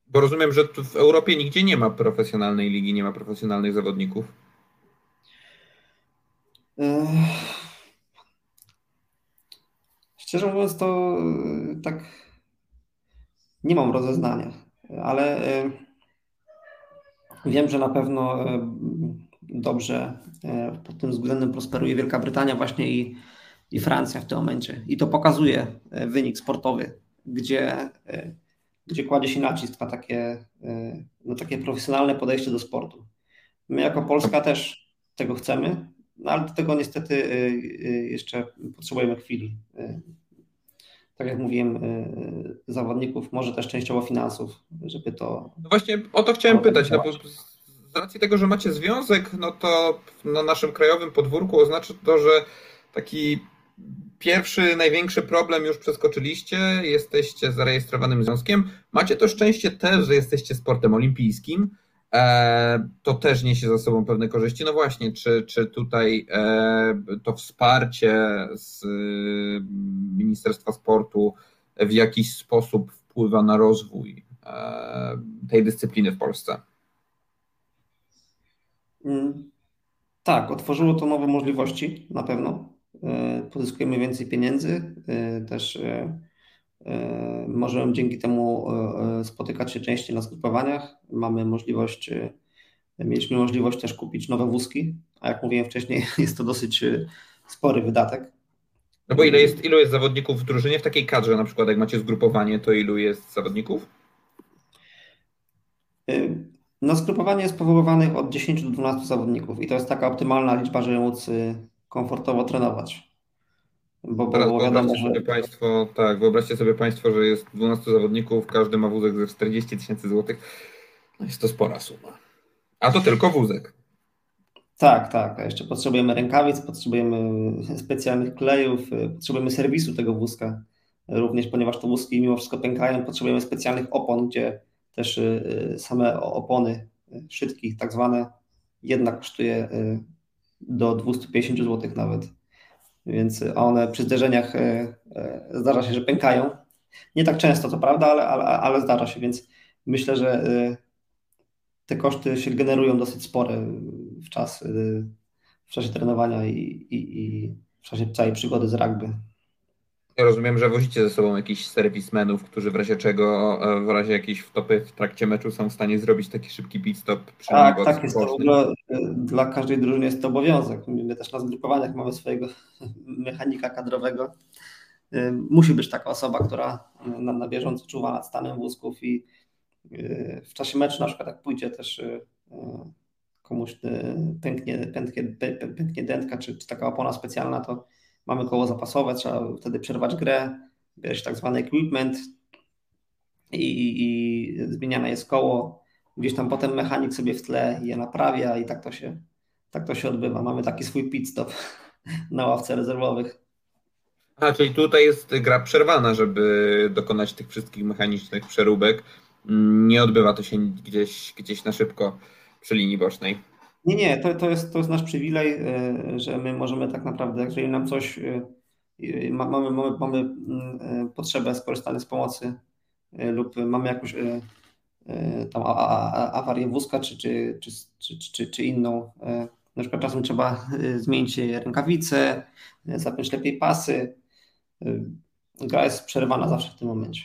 Bo rozumiem, że w Europie nigdzie nie ma profesjonalnej ligi, nie ma profesjonalnych zawodników. Szczerze mówiąc, to e, tak nie mam rozeznania, ale e, wiem, że na pewno e, dobrze pod tym względem prosperuje Wielka Brytania właśnie i, i Francja w tym momencie. I to pokazuje wynik sportowy, gdzie gdzie kładzie się nacisk na takie, e, na takie profesjonalne podejście do sportu. My jako Polska też tego chcemy, no ale do tego niestety e, e, jeszcze potrzebujemy chwili. Tak jak mówiłem, zawodników, może też częściowo finansów, żeby to. No właśnie o to chciałem pytać. No, z racji tego, że macie związek, no to na naszym krajowym podwórku oznacza to, że taki Pierwszy, największy problem już przeskoczyliście, jesteście zarejestrowanym związkiem. Macie to szczęście też, że jesteście sportem olimpijskim. E, to też niesie za sobą pewne korzyści. No właśnie, czy, czy tutaj e, to wsparcie z Ministerstwa Sportu w jakiś sposób wpływa na rozwój e, tej dyscypliny w Polsce? Mm, tak, otworzyło to nowe możliwości na pewno. E, pozyskujemy więcej pieniędzy, e, też e, możemy dzięki temu spotykać się częściej na zgrupowaniach. Mamy możliwość, mieliśmy możliwość też kupić nowe wózki, a jak mówiłem wcześniej, jest to dosyć spory wydatek. No bo ile jest, ilu jest zawodników w drużynie w takiej kadrze, na przykład jak macie zgrupowanie, to ilu jest zawodników? Na zgrupowanie jest powoływanych od 10 do 12 zawodników i to jest taka optymalna liczba, żeby móc komfortowo trenować. Bo Teraz było wiadomo, że... sobie Państwo, tak, wyobraźcie sobie Państwo, że jest 12 zawodników, każdy ma wózek ze 40 tysięcy złotych. No jest to spora suma. A to tylko wózek. Tak, tak. A jeszcze potrzebujemy rękawic, potrzebujemy specjalnych klejów, potrzebujemy serwisu tego wózka. Również, ponieważ te wózki mimo wszystko pękają, potrzebujemy specjalnych opon, gdzie też y, same opony, szydki tak zwane, jedna kosztuje y, do 250 zł nawet. Więc one przy zderzeniach zdarza się, że pękają. Nie tak często, to prawda, ale, ale, ale zdarza się, więc myślę, że te koszty się generują dosyć spore w, czas, w czasie trenowania i, i, i w czasie całej przygody z rugby. Ja rozumiem, że wozicie ze sobą jakichś serwismenów, którzy w razie czego, e, w razie jakiejś wtopy w trakcie meczu są w stanie zrobić taki szybki pit stop. Tak, tak jest to w ogóle e, dla każdej drużyny jest to obowiązek. My też na zgrupowaniach mamy swojego mechanika kadrowego. E, musi być taka osoba, która na, na bieżąco czuwa nad stanem wózków i w czasie meczu na przykład jak pójdzie też komuś pęknie, pęknie, pęknie dętka czy, czy taka opona specjalna, to mamy koło zapasowe, trzeba wtedy przerwać grę, bierz tak zwany equipment i, i zmieniane jest koło. Gdzieś tam potem mechanik sobie w tle je naprawia i tak to się, tak to się odbywa. Mamy taki swój pit stop na ławce rezerwowych. A, czyli tutaj jest gra przerwana, żeby dokonać tych wszystkich mechanicznych przeróbek. Nie odbywa to się gdzieś, gdzieś na szybko przy linii bocznej. Nie, nie, to, to, jest, to jest nasz przywilej, e, że my możemy tak naprawdę, jeżeli nam coś, e, e, mamy, mamy, mamy mm, potrzebę skorzystania z pomocy lub mamy jakąś tam awarię wózka czy, czy, czy, czy, czy inną, na przykład czasem trzeba zmienić rękawice, zapiąć lepiej pasy, gra jest przerywana zawsze w tym momencie.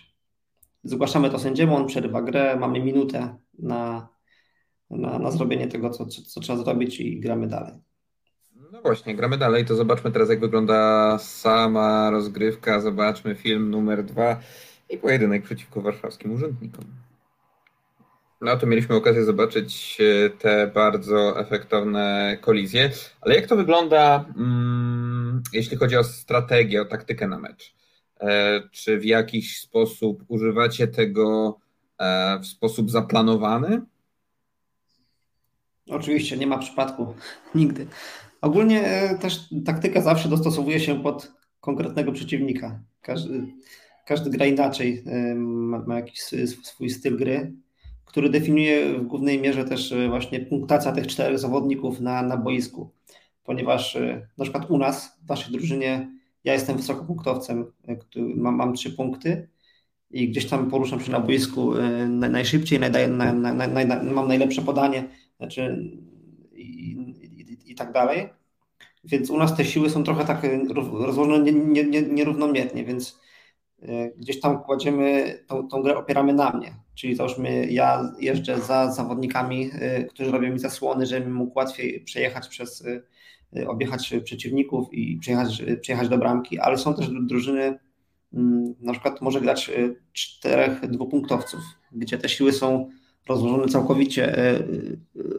Zgłaszamy to sędziemu, on przerywa grę, mamy minutę na na, na zrobienie tego, co, co, trzeba zrobić i gramy dalej. No właśnie, gramy dalej, to zobaczmy teraz, jak wygląda sama rozgrywka. Zobaczmy film numer dwa i pojedynek przeciwko warszawskim urzędnikom. No to mieliśmy okazję zobaczyć e, te bardzo efektowne kolizje, ale jak to wygląda, mm, jeśli chodzi o strategię, o taktykę na mecz? E, czy w jakiś sposób używacie tego e, w sposób zaplanowany? Oczywiście, nie ma przypadku nigdy. Ogólnie e, też taktyka zawsze dostosowuje się pod konkretnego przeciwnika. Każdy, każdy gra inaczej, e, ma, ma jakiś swój styl gry, który definiuje w głównej mierze też e, właśnie punktacja tych czterech zawodników na, na boisku. Ponieważ na przykład u nas, w naszej drużynie, ja jestem wysokopunktowcem, mam, mam trzy punkty i gdzieś tam poruszam się na boisku najszybciej, najdaję, na, na, na, mam najlepsze podanie, znaczy i, i, i, tak dalej. Więc u nas te siły są trochę tak rozłożone nie, nie, nierównomiernie, więc e, gdzieś tam kładziemy, tą, tą grę opieramy na mnie. Czyli załóżmy, ja jeżdżę za zawodnikami, e, którzy robią mi zasłony, żebym mógł łatwiej przejechać przez, e, objechać przeciwników i przejechać, przejechać do bramki, ale są też drużyny, mm, na przykład może grać czterech dwupunktowców, gdzie te siły są rozłożony całkowicie e,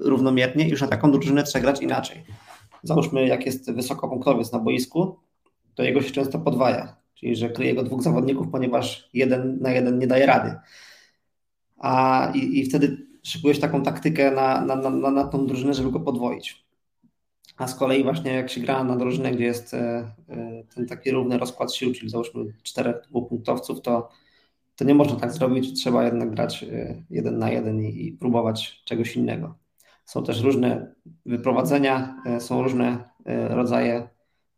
równomiernie i już na taką drużynę trzeba grać inaczej. Załóżmy, jak jest wysokopunktowiec na boisku, to jego się często podwaja, czyli że kryje go dwóch zawodników, ponieważ jeden na jeden nie daje rady. A i, i wtedy szykujesz taką taktykę na, na, na, na tą drużynę, żeby go podwoić. A z kolei właśnie jak się gra na drużynę, gdzie jest e, e, ten taki równy rozkład sił, czyli załóżmy czterech dwupunktowców, to to nie można tak zrobić, trzeba jednak grać y, jeden na jeden i, i próbować czegoś innego. Są też różne wyprowadzenia, y, są różne y, rodzaje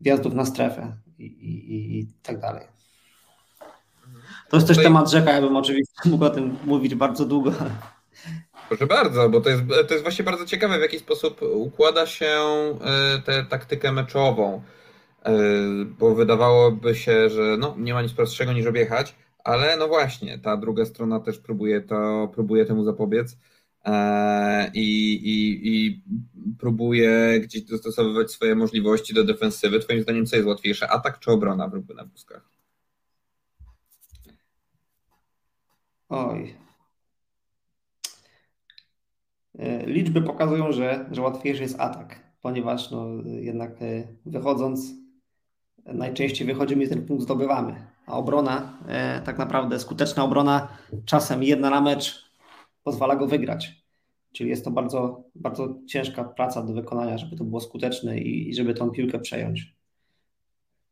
wjazdów na strefę i, i, i tak dalej. To jest też temat rzeka, ja bym oczywiście mógł o tym mówić bardzo długo. Proszę bardzo, bo to jest, to jest właśnie bardzo ciekawe, w jaki sposób układa się tę taktykę meczową. Bo wydawałoby się, że no, nie ma nic prostszego niż objechać, ale no właśnie, ta druga strona też próbuje, to, próbuje temu zapobiec e, i, i, i próbuje gdzieś dostosowywać swoje możliwości do defensywy. Twoim zdaniem co jest łatwiejsze, atak czy obrona w na wózkach? Oj. E, liczby pokazują, że, że łatwiejszy jest atak, ponieważ no, jednak e, wychodząc, najczęściej wychodzi mi ten punkt zdobywamy a obrona, e, tak naprawdę skuteczna obrona, czasem jedna na mecz pozwala go wygrać. Czyli jest to bardzo, bardzo ciężka praca do wykonania, żeby to było skuteczne i, i żeby tą piłkę przejąć.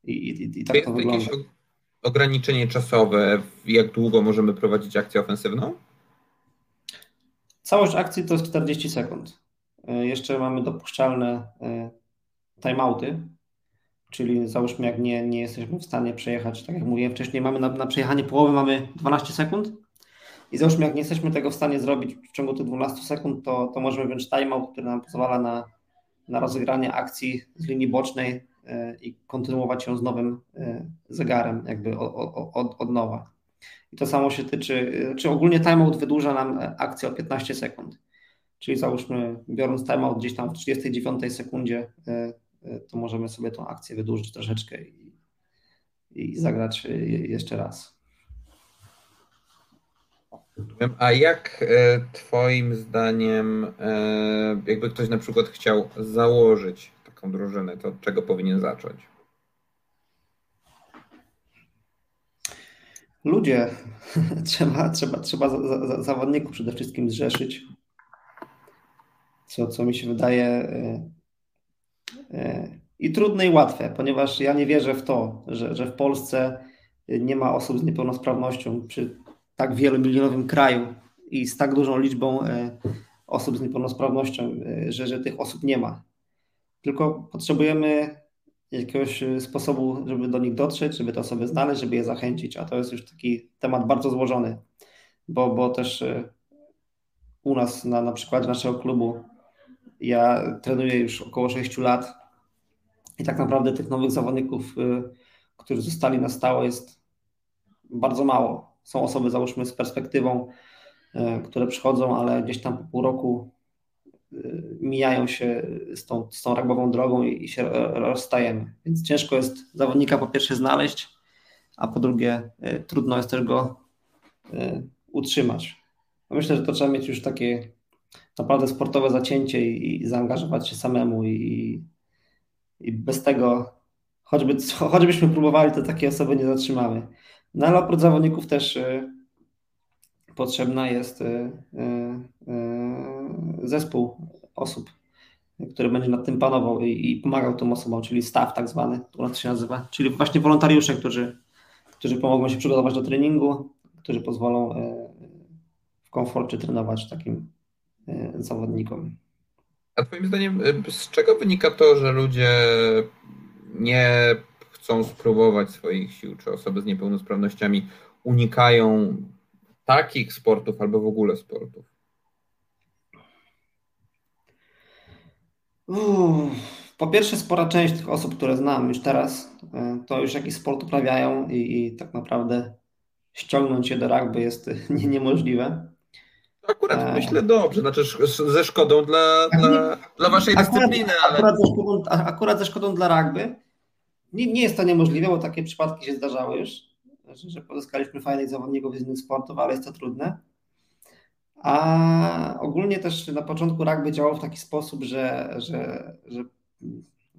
I, i, i tak to, to wygląda. Jakieś ograniczenie czasowe, jak długo możemy prowadzić akcję ofensywną? Całość akcji to jest 40 sekund. E, jeszcze mamy dopuszczalne e, timeouty, czyli załóżmy jak nie, nie jesteśmy w stanie przejechać, tak jak mówiłem wcześniej, mamy na, na przejechanie połowy mamy 12 sekund i załóżmy jak nie jesteśmy tego w stanie zrobić w ciągu tych 12 sekund, to, to możemy wziąć timeout, który nam pozwala na, na rozegranie akcji z linii bocznej e, i kontynuować ją z nowym e, zegarem, jakby od, od, od nowa. I to samo się tyczy, czy ogólnie timeout wydłuża nam akcję o 15 sekund. Czyli załóżmy, biorąc timeout gdzieś tam w 39 sekundzie, e, e, to możemy sobie tą akcję wydłużyć troszeczkę i, i zagrać e, jeszcze raz. A jak Twoim zdaniem, jakby ktoś na przykład chciał założyć taką drużynę, to od czego powinien zacząć? Ludzie, trzeba, trzeba, trzeba zawodników przede wszystkim zrzeszyć, co, co mi się wydaje i trudne i łatwe, ponieważ ja nie wierzę w to, że, że w Polsce nie ma osób z niepełnosprawnością przy tak wielomilionowym kraju i z tak dużą liczbą e, osób z niepełnosprawnością, że, że tych osób nie ma. Tylko potrzebujemy jakiegoś sposobu, żeby do nich dotrzeć, żeby te osoby znaleźć, żeby je zachęcić, a to jest już taki temat bardzo złożony, bo, bo też u nas na, na przykładzie naszego klubu ja trenuję już około 6 lat i tak naprawdę tych nowych zawodników, y, którzy zostali na stałe jest bardzo mało. Są osoby, załóżmy, z perspektywą, y, które przychodzą, ale gdzieś tam po pół roku y, mijają się z tą, z tą drogą i, i się rozstajemy. Więc ciężko jest zawodnika po pierwsze znaleźć, a po drugie trudno jest też go utrzymać. Myślę, że to trzeba mieć już takie naprawdę sportowe zacięcie i, i zaangażować się samemu i, i bez tego, choćby, choćbyśmy próbowali, to takie osoby nie zatrzymamy. No ale oprócz zawodników też y, potrzebna jest y, y, y zespół osób, który będzie nad tym panował i, i, pomagał tym osobom, czyli staff tak zwany, to się nazywa, czyli właśnie wolontariusze, którzy, którzy pomogą się przygotować do treningu, którzy pozwolą y, w komforcie trenować takim zawodnikom. A Twoim zdaniem, e, z czego wynika to, że ludzie nie chcą spróbować swoich sił, czy osoby z niepełnosprawnościami unikają takich sportów albo w ogóle sportów? po pierwsze, spora część tych osób, które znam już teraz, e, to już jakiś sport uprawiają i, i tak naprawdę ściągnąć je do rugby jest nie, niemożliwe. Akurat e... myślę dobrze, znaczy ze szkodą dla, dla, dla waszej akurat, dyscypliny. Ale... Akurat, ze szkodą, akurat ze szkodą dla rugby. Nie, nie jest to niemożliwe, bo takie przypadki się zdarzały już, że, że pozyskaliśmy fajnych zawodników z innych sportów, ale jest to trudne. A ogólnie też na początku rugby działał w taki sposób, że, że, że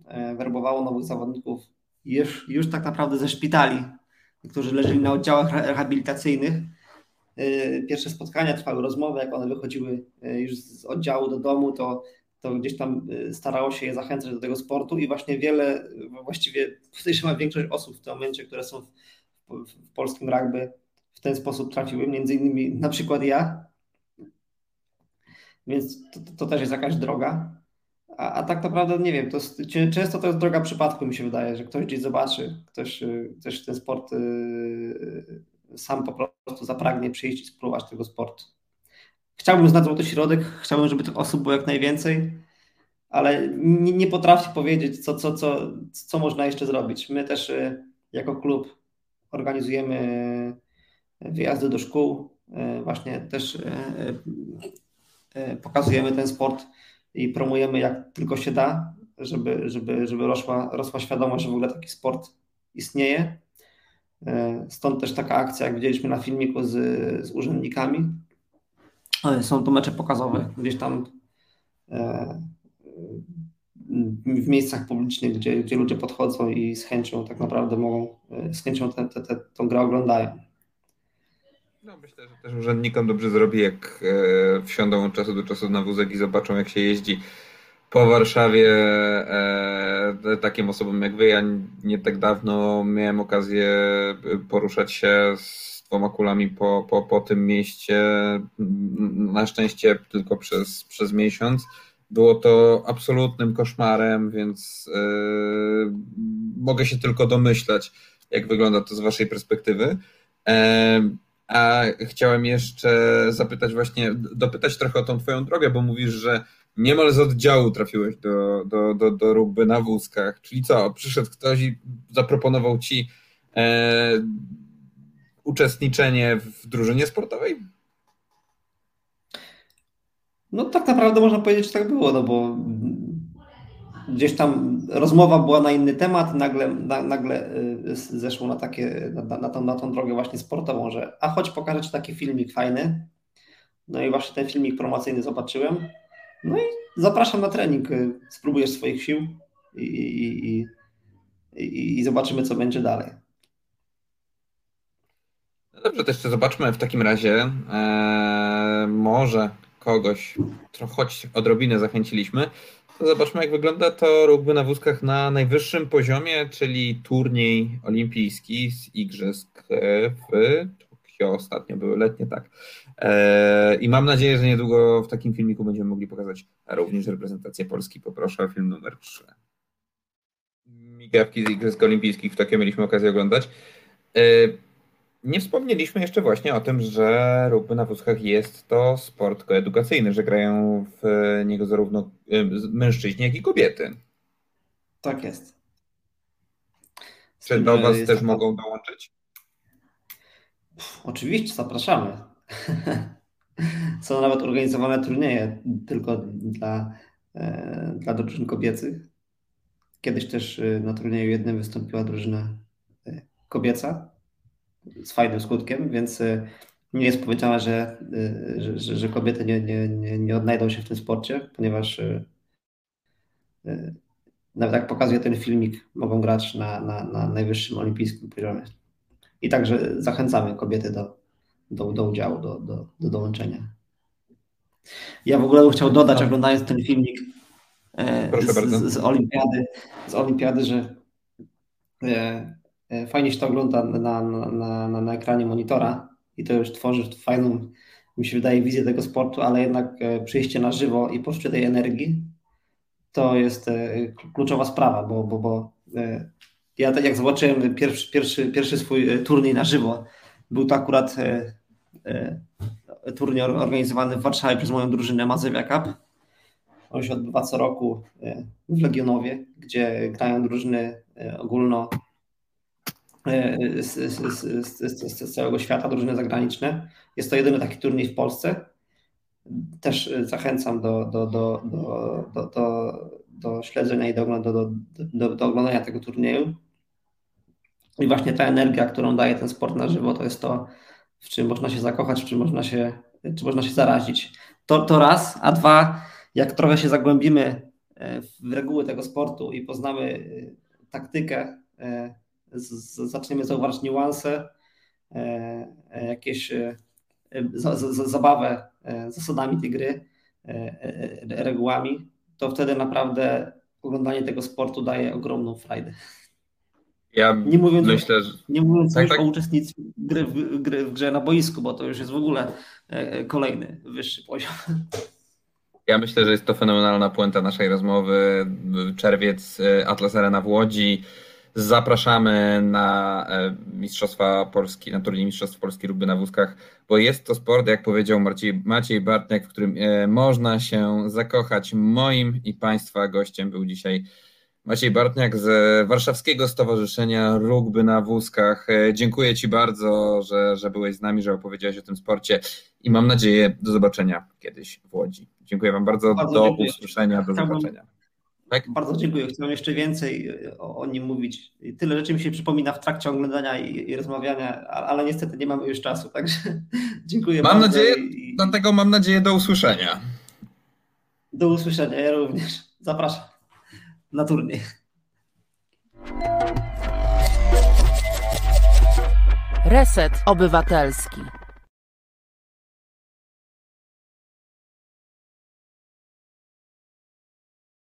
e, werbowało nowych zawodników już, już tak naprawdę ze szpitali, którzy leżeli na oddziałach rehabilitacyjnych pierwsze spotkania trwały, rozmowy, jak one wychodziły y, już z oddziału do domu, to, to gdzieś tam y, starało się je zachęcać do tego sportu i właśnie wiele, właściwie podejrzewam większość osób w tym momencie, które są w, w, w polskim rugby w ten sposób trafiły, między innymi na przykład ja, więc to, to też jest jakaś droga. A, a, tak naprawdę nie wiem, to jest, często to jest droga przypadku, mi się wydaje, że ktoś gdzieś zobaczy, ktoś, ktoś ten sport sam po prostu zapragnie przyjść i spróbować tego sportu. Chciałbym znać złoty środek, chciałbym, żeby tych osób było jak najwięcej, ale nie, nie potrafię powiedzieć, co, co, co, co można jeszcze zrobić. My też y, jako klub organizujemy wyjazdy do szkół, y, właśnie też y, pokazujemy ten sport i promujemy jak tylko się da, żeby, żeby, żeby rosła, rosła świadomość, że w ogóle taki sport istnieje stąd też taka akcja, jak widzieliśmy na filmiku z, z urzędnikami. E, są to mecze pokazowe, gdzieś tam e, w miejscach publicznych, gdzie, gdzie ludzie podchodzą i z chęcią tak naprawdę mogą, z chęcią tę te, te, tą grę oglądają. No, myślę, że też urzędnikom dobrze zrobi, jak wsiądą od czasu do czasu na wózek i zobaczą, jak się jeździ po Warszawie e, takim osobom jak wy. Ja nie tak dawno miałem okazję poruszać się z dwoma kulami po, po, po tym mieście. Na szczęście tylko przez, przez miesiąc. Było to absolutnym koszmarem, więc e, mogę się tylko domyślać, jak wygląda to z Waszej perspektywy. A chciałem jeszcze zapytać właśnie, dopytać trochę o tą Twoją drogę, bo mówisz, że niemal z oddziału trafiłeś do, do, do, do rugby na wózkach. Czyli co, przyszedł ktoś i zaproponował Ci e, uczestniczenie w drużynie sportowej? No tak naprawdę można powiedzieć, że tak było, no bo gdzieś tam rozmowa była na inny temat, nagle, na, nagle y, zeszło na, takie, na, na, tą, na tą drogę właśnie sportową, że a choć pokażę Ci taki filmik fajny. No i właśnie ten filmik promocyjny zobaczyłem. No i zapraszam na trening, spróbujesz swoich sił i, i, i, i, zobaczymy, co będzie dalej. No dobrze, jeszcze zobaczmy w takim razie. Eee, może kogoś, choć odrobinę zachęcilimy, to zobaczmy jak wygląda to rugby na wózkach na najwyższym poziomie, czyli turniej olimpijski z igrzysk w Tokio. Ostatnio były letnie, tak. Eee, I mam nadzieję, że niedługo w takim filmiku będziemy mogli pokazać również reprezentację Polski. Poproszę o film numer 3. Migawki z igrzysk olimpijskich w Tokio mieliśmy okazję oglądać. Eee, nie wspomnieliśmy jeszcze właśnie o tym, że rugby na wózkach jest to sport koedukacyjny, że grają w niego zarówno mężczyźni, jak i kobiety. Tak jest. Z Czy do Was też mogą dołączyć? Oczywiście, zapraszamy. Są nawet organizowane turnieje tylko dla, e, dla drużyn kobiecych. Kiedyś też e, na turnieju jednym wystąpiła drużyna e, kobieca z fajnym skutkiem, więc nie jest powiedziane, że, że, że kobiety nie, nie, nie, nie odnajdą się w tym sporcie, ponieważ nawet jak pokazuje ten filmik, mogą grać na, na, na najwyższym olimpijskim poziomie. I także zachęcamy kobiety do, do, do udziału, do, do, do dołączenia. Ja w ogóle bym chciał dodać, oglądając ten filmik e, z, z, z, olimpiady, z olimpiady, że e, E, fajnie się to ogląda na, na, na, na ekranie monitora i to już tworzy fajną, mi się wydaje, wizję tego sportu, ale jednak przyjście na żywo i poczucie tej energii to jest kluczowa sprawa, bo, bo, bo ja tak jak zobaczyłem pierwszy, pierwszy, pierwszy swój turniej na żywo, był to akurat turniej organizowany w Warszawie przez moją drużynę Mazywia Cup. On się odbywa co roku w Legionowie, gdzie grają drużyny ogólno E, z, z, z, z, całego świata, drużyny zagraniczne. Jest to jedyny taki turniej w Polsce. Też zachęcam do, do, do, do, do, do, do śledzenia i do, do, do, do oglądania tego turnieju. I właśnie ta energia, którą daje ten sport na żywo, to jest to, w czym można się zakochać, w czym można się, czy można się zarazić. To, to raz, a dwa, jak trochę się zagłębimy e, w reguły tego sportu i poznamy e, taktykę, zaczniemy zauważyć niuanse, e, e, jakieś e, zabawę zasadami tej gry, regułami, to wtedy naprawdę oglądanie tego sportu daje ogromną frajdę. Ja nie mówiąc, myślę, że... Nie mówiąc tak, już tak. o uczestnictwie gry w, gry w grze na boisku, bo to już jest w ogóle kolejny wyższy poziom. Ja myślę, że jest to fenomenalna puenta naszej rozmowy. Czerwiec, Atlas Arena w Łodzi. Zapraszamy na e, Mistrzostwa Polski, na turniej Mistrzostw Polski rugby na wózkach, bo jest to sport, jak powiedział Maciej, Maciej Bartnek, w którym e, można się zakochać. Moim i Państwa gościem był dzisiaj Maciej Bartniak z Warszawskiego Stowarzyszenia Rugby na Wózkach. E, dziękuję Ci bardzo, że, że byłeś z nami, że opowiedziałeś o tym sporcie i mam nadzieję do zobaczenia kiedyś w Łodzi. Dziękuję Wam bardzo, bardzo do dziękuję. usłyszenia, do zobaczenia. Tak? Bardzo dziękuję. Chciałem jeszcze więcej e, o, o, nim mówić. Tyle rzeczy mi się przypomina w trakcie oglądania i, i rozmawiania, ale niestety nie mamy już czasu, także dziękuję mam bardzo. Nadzieję, i... Dlatego mam nadzieję do usłyszenia. Do usłyszenia, ja również. Zapraszam na turniej. Reset Obywatelski.